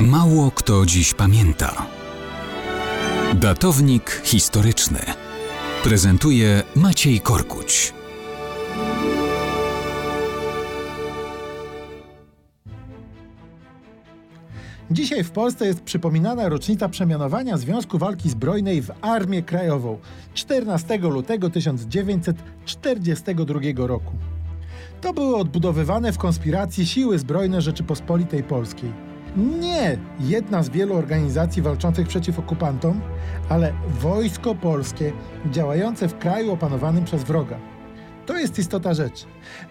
Mało kto dziś pamięta. Datownik historyczny prezentuje Maciej Korkuć. Dzisiaj w Polsce jest przypominana rocznica przemianowania Związku Walki Zbrojnej w Armię Krajową 14 lutego 1942 roku. To były odbudowywane w konspiracji siły zbrojne Rzeczypospolitej Polskiej. Nie jedna z wielu organizacji walczących przeciw okupantom, ale wojsko polskie działające w kraju opanowanym przez wroga. To jest istota rzeczy.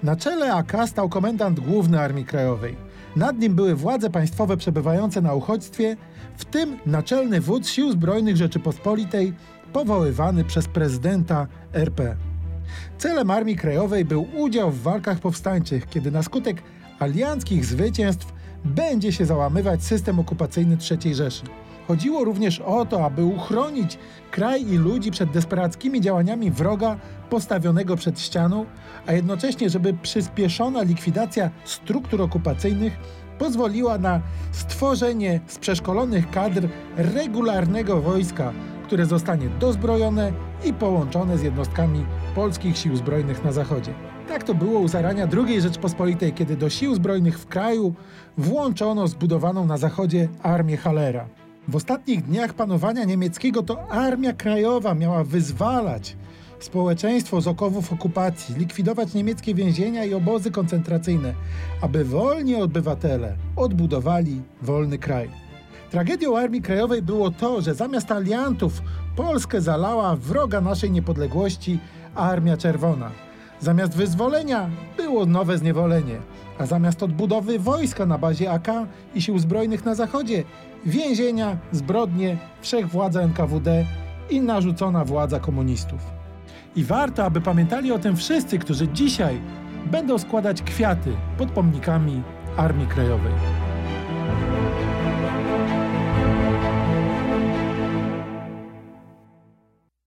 Na czele AK stał komendant główny Armii Krajowej. Nad nim były władze państwowe przebywające na uchodźstwie, w tym naczelny wódz Sił Zbrojnych Rzeczypospolitej, powoływany przez prezydenta RP. Celem Armii Krajowej był udział w walkach powstańczych, kiedy na skutek alianckich zwycięstw będzie się załamywać system okupacyjny III Rzeszy. Chodziło również o to, aby uchronić kraj i ludzi przed desperackimi działaniami wroga postawionego przed ścianą, a jednocześnie, żeby przyspieszona likwidacja struktur okupacyjnych pozwoliła na stworzenie z przeszkolonych kadr regularnego wojska, które zostanie dozbrojone i połączone z jednostkami polskich sił zbrojnych na zachodzie. Tak to było u zarania II Rzeczpospolitej, kiedy do sił zbrojnych w kraju włączono zbudowaną na zachodzie armię Halera. W ostatnich dniach panowania niemieckiego to Armia Krajowa miała wyzwalać społeczeństwo z okowów okupacji, likwidować niemieckie więzienia i obozy koncentracyjne, aby wolni obywatele odbudowali wolny kraj. Tragedią Armii Krajowej było to, że zamiast aliantów Polskę zalała wroga naszej niepodległości Armia Czerwona. Zamiast wyzwolenia było nowe zniewolenie, a zamiast odbudowy wojska na bazie AK i sił zbrojnych na zachodzie, więzienia, zbrodnie, wszechwładza NKWD i narzucona władza komunistów. I warto, aby pamiętali o tym wszyscy, którzy dzisiaj będą składać kwiaty pod pomnikami Armii Krajowej.